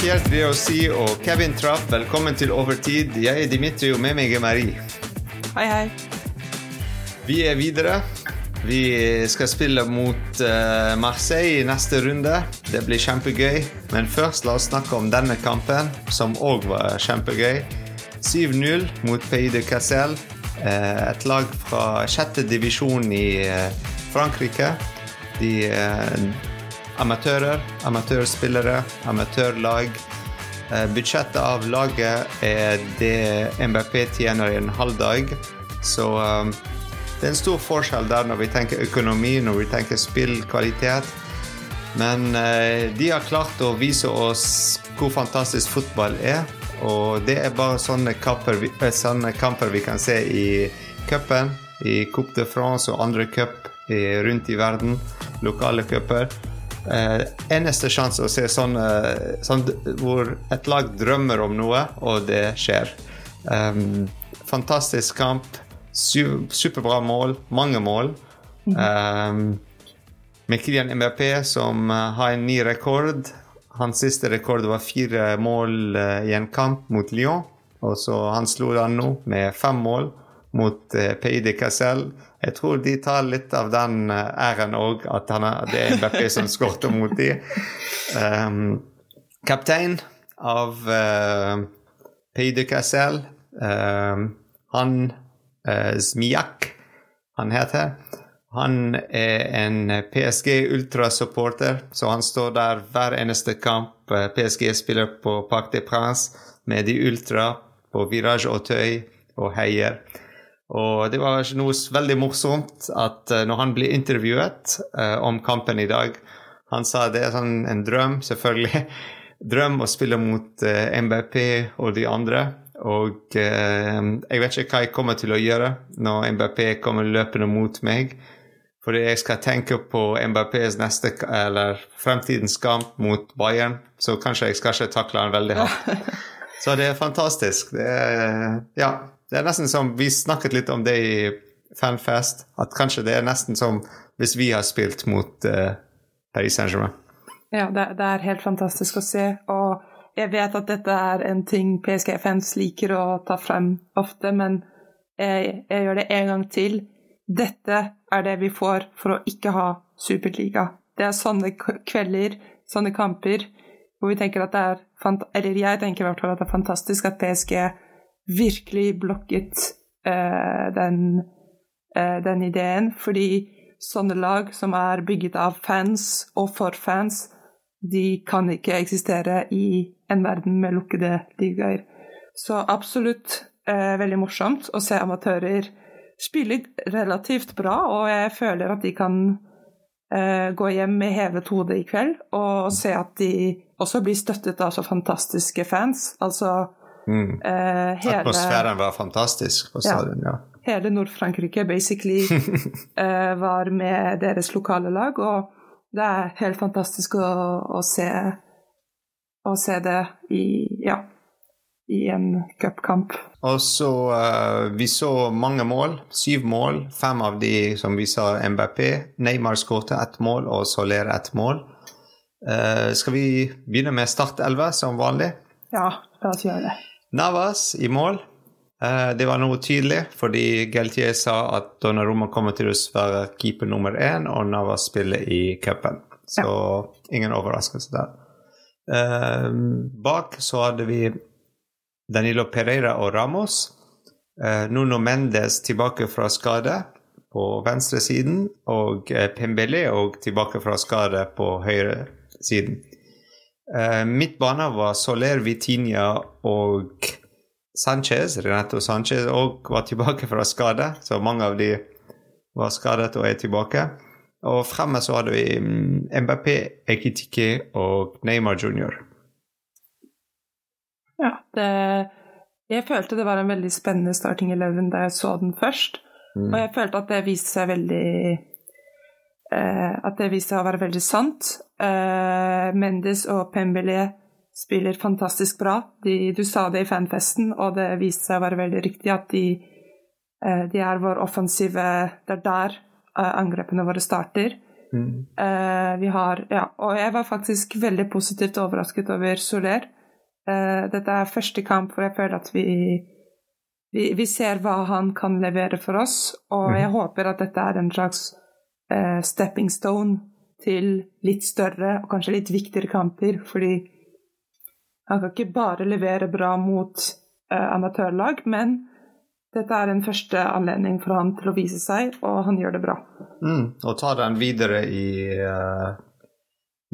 Pierre Driossi og Kevin Trapp, velkommen til Overtid. Jeg er Dimitri, og med meg er Marie. Hei, hei. Vi er videre. Vi skal spille mot uh, Marseille i neste runde. Det blir kjempegøy. Men først la oss snakke om denne kampen, som òg var kjempegøy. 7-0 mot Pays de Cassel. Uh, et lag fra sjette divisjon i uh, Frankrike. De amatører, amatørspillere, amatørlag. budsjettet av laget er det MBP tjener i en halv dag. Så det er en stor forskjell der når vi tenker økonomi, når vi tenker spillkvalitet. Men uh, de har klart å vise oss hvor fantastisk fotball er. Og det er bare sånne kamper vi, eh, sånne kamper vi kan se i cupen, i Coupe de France og andre cup rundt i verden. Lokale cuper. Eh, eneste sjanse å se sånn, sånn, hvor et lag drømmer om noe, og det skjer. Um, fantastisk kamp superbra mål. Mange mål. Um, med Kylian MRP som har en ny rekord. Hans siste rekord var fire mål i en kamp mot Lyon. Og så Han slo den nå med fem mål mot uh, Cassell. de Cassel. Jeg tror de tar litt av den uh, æren òg, at er, det er Mbappé som skorter mot de. Um, kaptein av uh, Pays de Cassel. Um, han uh, Zmiak, han heter. Han er en PSG Ultra-supporter, så han står der hver eneste kamp eh, PSG spiller på Parc des Princes med de ultra på Virage Tøy og heier. Og det var noe veldig morsomt at uh, når han ble intervjuet uh, om kampen i dag Han sa det er sånn en drøm, selvfølgelig. Drøm å spille mot uh, MBP og de andre. Og uh, jeg vet ikke hva jeg kommer til å gjøre når MBP kommer løpende mot meg. Fordi jeg skal tenke på MBPs neste, eller fremtidens kamp mot Bayern. Så kanskje jeg skal ikke takle han veldig hardt. Så det er fantastisk. Det er, ja, det er nesten som Vi snakket litt om det i Fanfest. At kanskje det er nesten som hvis vi har spilt mot uh, Paris Saint-Germain. Ja, det, det, er helt fantastisk å se. Og jeg vet at dette er en ting PSG-fans liker å ta frem ofte, men jeg, jeg, gjør det en gang til. Dette er det vi får for å ikke ha Superliga. Det er sånne kvelder, sånne kamper, hvor vi tenker at det er Eller jeg tenker i hvert fall at det er fantastisk at PSG virkelig blokket uh, den, uh, den ideen, fordi sånne lag som er bygget av fans og for fans, de kan ikke eksistere i en verden med lukkede ligaer. Så absolutt eh, veldig morsomt å se amatører spille relativt bra, og jeg føler at de kan eh, gå hjem med hevet hode i kveld og se at de også blir støttet av så fantastiske fans. Altså mm. eh, hele Atmosfæren var fantastisk på stadion, ja. ja. Hele Nord-Frankrike basically eh, var med deres lokale lag. og det er helt fantastisk å, å, se, å se det i, ja, i en cupkamp. Og så uh, Vi så mange mål. Syv mål. Fem av de som vi sa MBP. Neymar skåret ett mål, og Soler ett mål. Uh, skal vi begynne med Start 11 som vanlig? Ja, la oss gjøre det. Navas i mål. Eh, det var noe tydelig, fordi Galtier sa at Donnarumma kommer til å være keeper nummer én, og Navas spiller i cupen. Så ja. ingen overraskelse der. Uh, bak så hadde vi Danilo Pereira og Ramos. Uh, Nuno Mendes tilbake fra skade på venstresiden, og uh, Pembele og tilbake fra skade på høyresiden. Uh, midtbanen var Soler, Vitinha og Sanchez, Renato Sanchez òg var tilbake fra skade, så mange av de var skadet og er tilbake. Og fremme så hadde vi MBP, Ekitiki og Neymar jr. Ja, det, jeg følte det var en veldig spennende starting eleven da jeg så den først. Mm. Og jeg følte at det viste seg veldig eh, At det viste seg å være veldig sant. Eh, Mendes og Pembele spiller fantastisk bra. De, du sa det i fanfesten, og det viste seg å være veldig riktig at de, eh, de er vår offensive Det er der eh, angrepene våre starter. Mm. Vi har Ja, og jeg var faktisk veldig positivt overrasket over Soler. Dette er første kamp hvor jeg føler at vi, vi, vi ser hva han kan levere for oss, og mm. jeg håper at dette er en slags uh, stepping stone til litt større og kanskje litt viktigere kamper, fordi han kan ikke bare levere bra mot amatørlag, men dette er en første anledning for han til å vise seg, og han gjør det bra. Mm, og tar den videre i uh,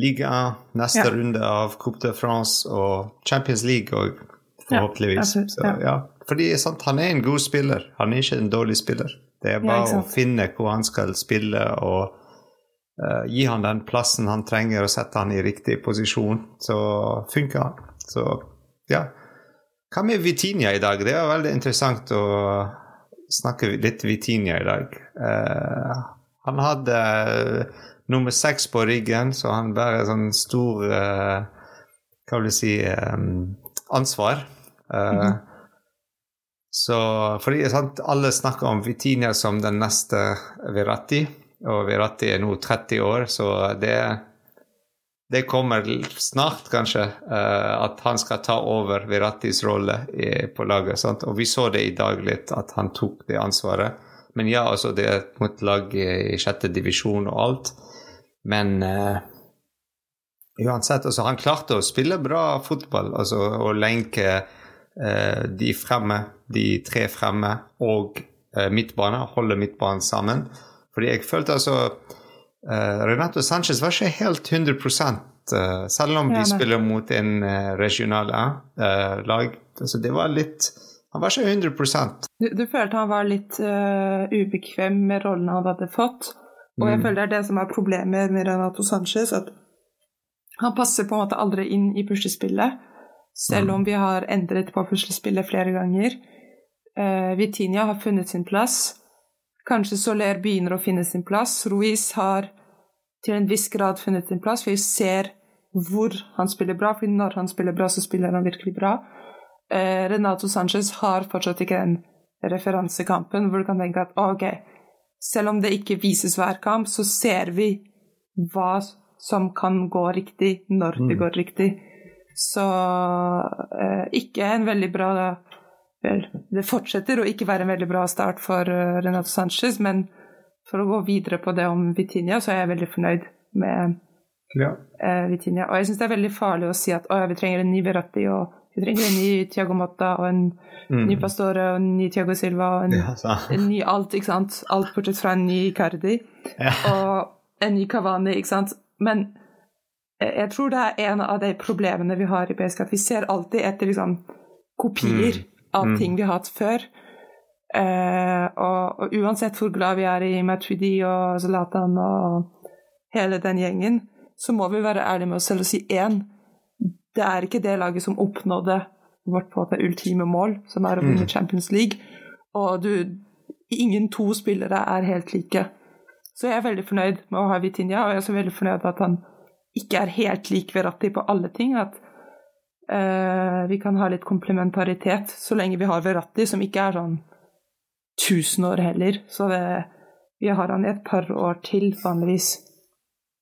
liga, neste ja. runde av Coupe de France og Champions League òg, forhåpentligvis. Ja, Så, ja. Fordi sant, han er en god spiller, han er ikke en dårlig spiller. Det er bare å finne hvor han skal spille og uh, gi han den plassen han trenger og sette han i riktig posisjon, så funker han. Så ja. Hva med Vitinia i dag? Det er veldig interessant å snakke litt Vitinia i dag. Uh, han hadde uh, nummer seks på ryggen, så han bærer sånn stor Hva vil du si um, ansvar. Mm -hmm. Så fordi sant, alle snakker om Vitinia som den neste Verratti, og Verratti er nå 30 år, så det det kommer snart, kanskje, uh, at han skal ta over Verattis rolle på laget. Sant? Og vi så det i dag litt, at han tok det ansvaret. Men ja, altså, det er mot lag i sjette divisjon og alt. Men uh, uansett, altså, han klarte å spille bra fotball altså, og lenke de fremme, de tre fremme, og midtbane, holde midtbanen sammen. Fordi jeg følte altså Uh, Renato Sanchez var ikke helt 100 uh, eh, selv om de spiller mot en uh, regional lag. Altså, det var litt Han var ikke 100 Du, du følte han var litt ubekvem med rollen han hadde fått. Og jeg mm. føler det er det som er problemet med Renato Sanchez. At han passer på en måte aldri inn i puslespillet, selv om mm. vi har endret på puslespillet flere ganger. Vitinia har funnet sin plass. Kanskje Soler begynner å finne sin plass. Ruiz har til en viss grad funnet sin plass, for vi ser hvor han spiller bra. For når han spiller bra, så spiller han virkelig bra. Uh, Renato Sanchez har fortsatt ikke den referansekampen hvor du kan tenke at ok, selv om det ikke vises hver kamp, så ser vi hva som kan gå riktig når det mm. går riktig. Så eh, ikke en veldig bra vel, det fortsetter å ikke være en veldig bra start for uh, Renato Sanchez, men for å gå videre på det om Vitinia, så er jeg veldig fornøyd med ja. uh, Vitinia. Og jeg syns det er veldig farlig å si at å, ja, vi trenger en ny Verratti, og vi trenger en ny Tiago Motta, og en mm. ny Pastore, og en ny Tiago Silva, og en, ja, en ny alt, ikke sant. Alt bortsett fra en ny Cardi. Ja. Og en ny Cavani, ikke sant. Men eh, jeg tror det er en av de problemene vi har i BSK, at vi ser alltid etter liksom kopier. Mm av mm. ting vi har hatt før. Uh, og, og, uansett hvor glad vi er i Matuidi og Zlatan og hele den gjengen, så må vi være ærlige med oss selv og si én. Det er ikke det laget som oppnådde vårt på det ultime mål, som er å vinne mm. Champions League. Og du, ingen to spillere er helt like. Så jeg er veldig fornøyd med å ha Vitinha, og jeg er også veldig fornøyd med at han ikke er helt lik Verratti på alle ting. At Uh, vi kan ha litt komplementaritet så lenge vi har Verratti, som ikke er sånn 1000 år heller. Så det, vi har han i et par år til, vanligvis.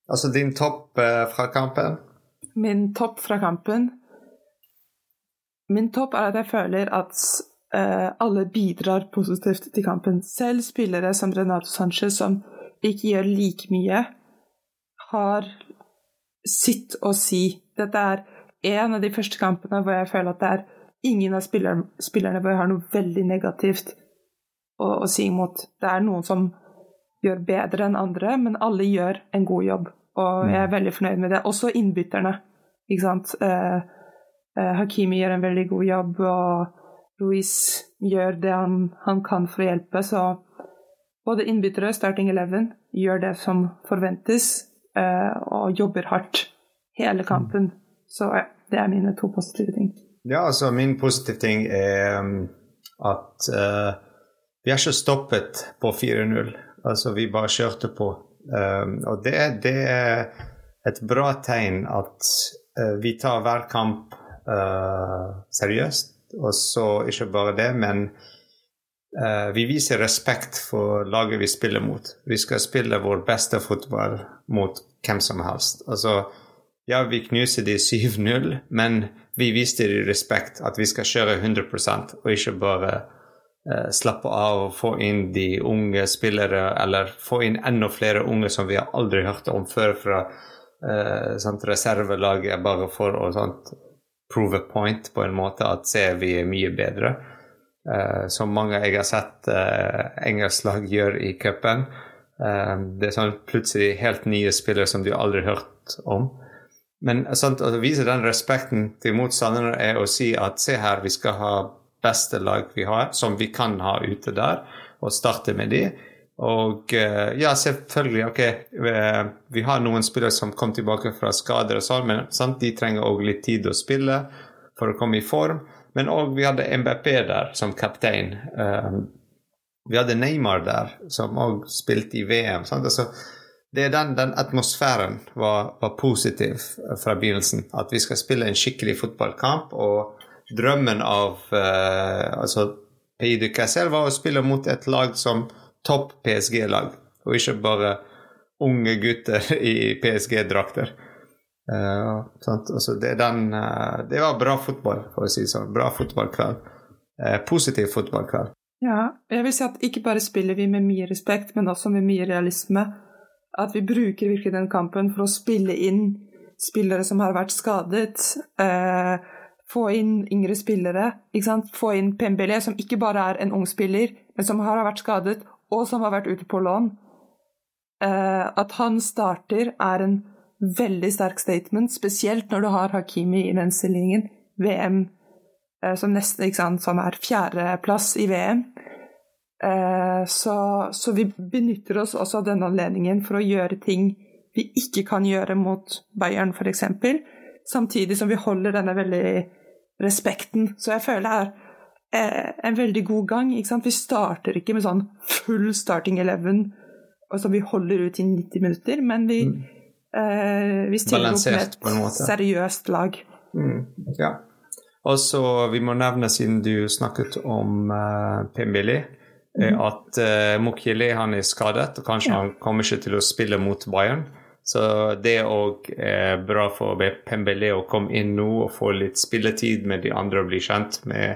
Altså din topp uh, fra kampen? Min topp fra kampen Min topp er at jeg føler at uh, alle bidrar positivt til kampen. Selv spillere som Renato Sanchez, som ikke gjør like mye, har sitt å si. Dette er en av de første kampene hvor jeg føler at det er ingen av spillerne, spillerne hvor jeg har noe veldig negativt å, å, si imot. Det er noen som gjør bedre enn andre, men alle gjør en god jobb. Og jeg er veldig fornøyd med det. Også innbytterne. Ikke sant. Eh, eh, Hakimi gjør en veldig god jobb, og Louis gjør det han, han, kan for å hjelpe. Så både innbyttere, starting eleven, gjør det som forventes, og jobber hardt hele kampen. Så ja, det er mine to positive ting. Ja, altså min positive ting er um, at uh, vi har ikke stoppet på 4-0. Altså vi bare kjørte på. Um, og det, det, er et bra tegn at uh, vi tar hver kamp uh, seriøst. Og så ikke bare det, men vi viser respekt for laget vi spiller mot. Vi skal spille vår beste fotball mot hvem som helst. Altså, ja, vi knuser de 7-0, men vi viste dem respekt, at vi skal kjøre 100 og ikke bare uh, slappe av og få inn de unge spillere, eller få inn enda flere unge som vi har aldri hørt om før fra uh, sant, reservelaget, bare for å sånt, prove point på en måte, at se vi er mye bedre. Uh, som mange jeg har sett uh, engelsk lag gjør i cupen. Uh, det er sånn plutselig helt nye spillere som du aldri har hørt om. Men sant, å vise den respekten til motstanderne er å si at se her, vi skal ha beste lag vi har, som vi kan ha ute der, og starte med de. Og ja, selvfølgelig, ok, vi har noen spillere som kom tilbake fra skader og sånn, men sant, de trenger òg litt tid å spille for å komme i form. Men òg vi hadde MBP der som kaptein. Um, vi hadde Neymar der, som òg spilte i VM. Altså, det den, den atmosfæren var, var, positiv fra begynnelsen. At vi skal spille en skikkelig fotballkamp. Og drømmen av uh, altså Pays de var å spille mot et lag som topp PSG-lag, og ikke bare unge gutter i PSG-drakter. Uh, altså det, den, uh, det, var bra fotball, for å si det sånn. Bra fotballkveld. Uh, positiv fotballkveld. Ja, jeg vil si at ikke bare spiller vi med mye respekt, men også med mye realisme. At vi bruker virkelig den kampen for å spille inn spillere som har vært skadet. få inn yngre spillere. Få inn Pembele, som ikke bare er en ung spiller, men som har vært skadet, og som har vært ute på lån. at han starter, er en veldig sterk statement, spesielt når du har Hakimi i den stillingen. VM eh, som nesten ikke sant, som er fjerdeplass i VM. Eh, så, så, vi benytter oss også av denne anledningen for å gjøre ting vi ikke kan gjøre mot Bayern, f.eks. Samtidig som vi holder denne veldig respekten. Så jeg føler det er eh, en veldig god gang. Vi starter ikke med sånn full starting eleven som vi holder ut i 90 minutter, men vi mm Eh, vi stiller opp med et seriøst lag. Mm, ja. Og så vi må nevne, siden du snakket om uh, Pembele, mm. at uh, Mukhile han er skadet, og kanskje ja. han kommer ikke til å spille mot Bayern. Så det òg er bra for Pembele å komme inn nå og få litt spilletid med de andre og bli kjent med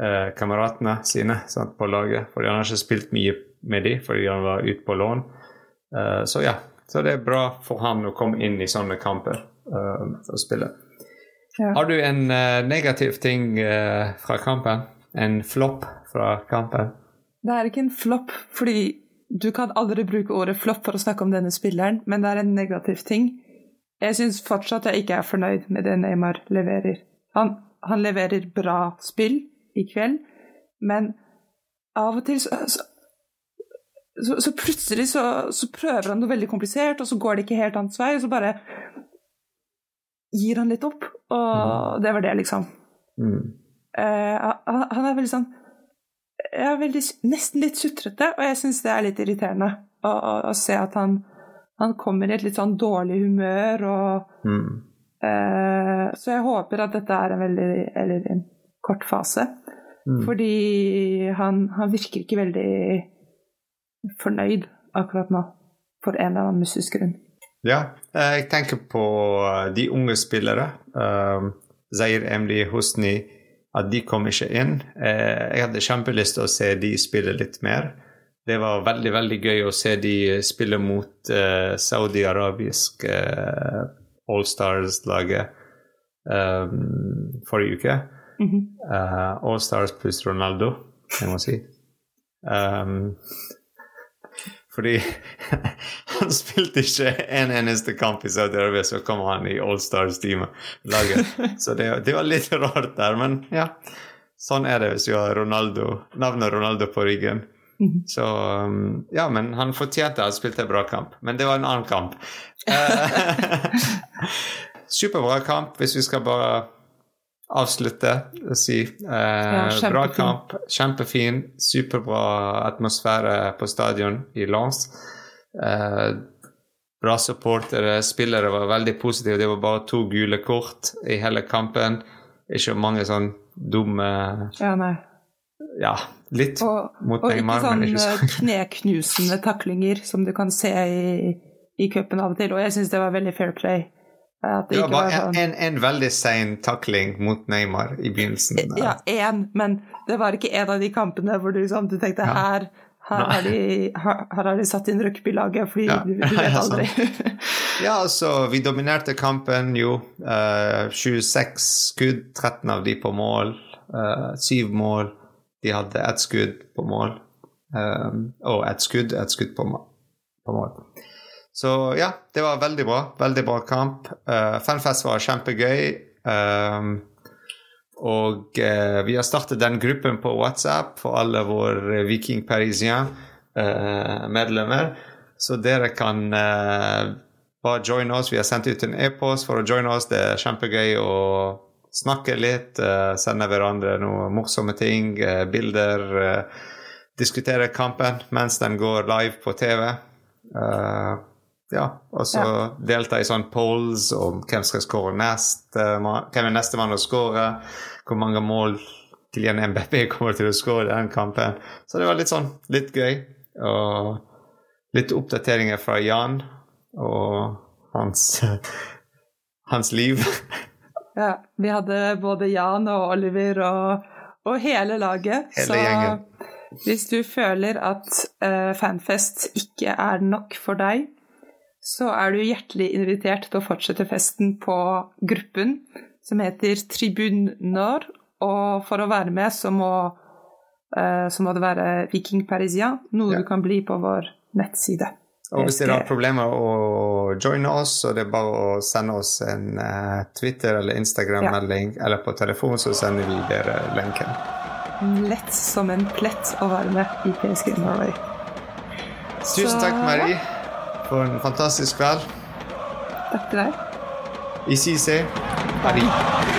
eh, kameratene sine sant, på laget. For han har ikke spilt mye med dem fordi han var ute på lån. Uh, så ja, så det er bra for han å komme inn i sånne kamper uh, og spille. Ja. Har du en uh, negativ ting uh, fra kampen? En flopp fra kampen? Det er ikke en flopp, fordi du kan aldri bruke ordet flopp for å snakke om denne spilleren, men det er en negativ ting. Jeg syns fortsatt jeg ikke er fornøyd med det Neymar leverer. Han, han leverer bra spill i kveld, men av og til så, så så, så plutselig så, så, prøver han noe veldig komplisert, og så går det ikke helt hans vei, og så bare gir han litt opp. Og mm. det var det, liksom. Mm. Uh, han, han, er veldig sånn er veldig, Nesten litt sutrete, og jeg syns det er litt irriterende å, å, å, se at han, han kommer i et litt sånn dårlig humør og mm. uh, Så jeg håper at dette er en veldig Eller en kort fase. Mm. Fordi han, han virker ikke veldig fornøyd akkurat nå, for en eller annen mystisk grunn. Ja, jeg tenker på eh, de unge spillere. Um, Zair Emli Husni, at de kom ikke inn. Eh, jeg hadde kjempelyst til å se de spille litt mer. Det var veldig veldig gøy å se de spille mot uh, saudi-arabisk uh, Allstars-laget um, forrige uke. Mm -hmm. uh, Allstars pluss Ronaldo, jeg må si. Um, fordi han spilte ikke en eneste kamp i Saudi-Arabia, så kom han i Allstars-teamet. Så det, det, var litt rart der, men ja. Sånn er det hvis du har Ronaldo, navnet Ronaldo på ryggen. Mhm. Så um, Ja, men han fortjente å ha spilt en bra kamp. Men det var en annen kamp. Superbra kamp, hvis vi skal bare avslutte og si eh, ja, bra kamp, kjempefin, superbra atmosfære på stadion i Lens. Eh, bra supportere, spillere var veldig positive. Det var bare to gule kort i hele kampen. Ikke mange sånn dumme Ja, nei. Ja, litt Og, mot og Neymar, sånn men ikke eh, så kneknusende taklinger som du kan se i, i cupen av og til. Og jeg syns det var veldig fair play. Det var bare sånn en, en, en veldig sein takling mot Neymar i begynnelsen. Ja, én, men det var ikke en av de kampene hvor du, liksom, du tenkte Ja. her, her, har de, her, her har de satt inn rugbylaget, fordi Ja. du, du vet aldri. Ja, altså, vi dominerte kampen, jo. Uh, 26 skudd, 13 av de på mål. Uh, 7 mål. De hadde ett skudd på mål. Um, og ett skudd, ett skudd på, på mål. Så ja, det var veldig bra. Veldig bra kamp. Uh, Fanfest var kjempegøy. Um, og uh, vi har startet den gruppen på WhatsApp for alle våre Viking Parisien-medlemmer. så dere kan eh, bare joine oss. Vi har sendt ut en e-post for å joine oss. Det er kjempegøy å snakke litt, eh, sende hverandre noen morsomme ting, eh, bilder. eh, diskutere kampen mens den går live på TV. Eh, ja, og så delta i sånn polls om hvem skal skåre nest, eh, hvem er nestemann å skåre, hvor mange mål Kylian MBP kommer til å skåre i den kampen. Så det var litt sånn litt gøy. Og litt oppdateringer fra Jan og hans, hans liv. Ja, vi hadde både Jan og Oliver og, og hele laget. Hele så gjengen. hvis du føler at uh, Fanfest ikke er nok for deg, så er du hjertelig invitert til å fortsette festen på gruppen som heter Tribun Nord. Og for å være med, så må, eh, så må det være Viking Parisien, noe Ja. du kan bli på vår nettside. Og hvis dere har problemer å joine oss, så det er bare å sende oss en eh, Twitter- eller Instagram-melding, eller på telefon, så sender vi dere lenken. Lett som en plett å være med i PSG Norway. Tusen takk, Marie, for en fantastisk kveld. Takk til deg. Vi ses. Ha Paris.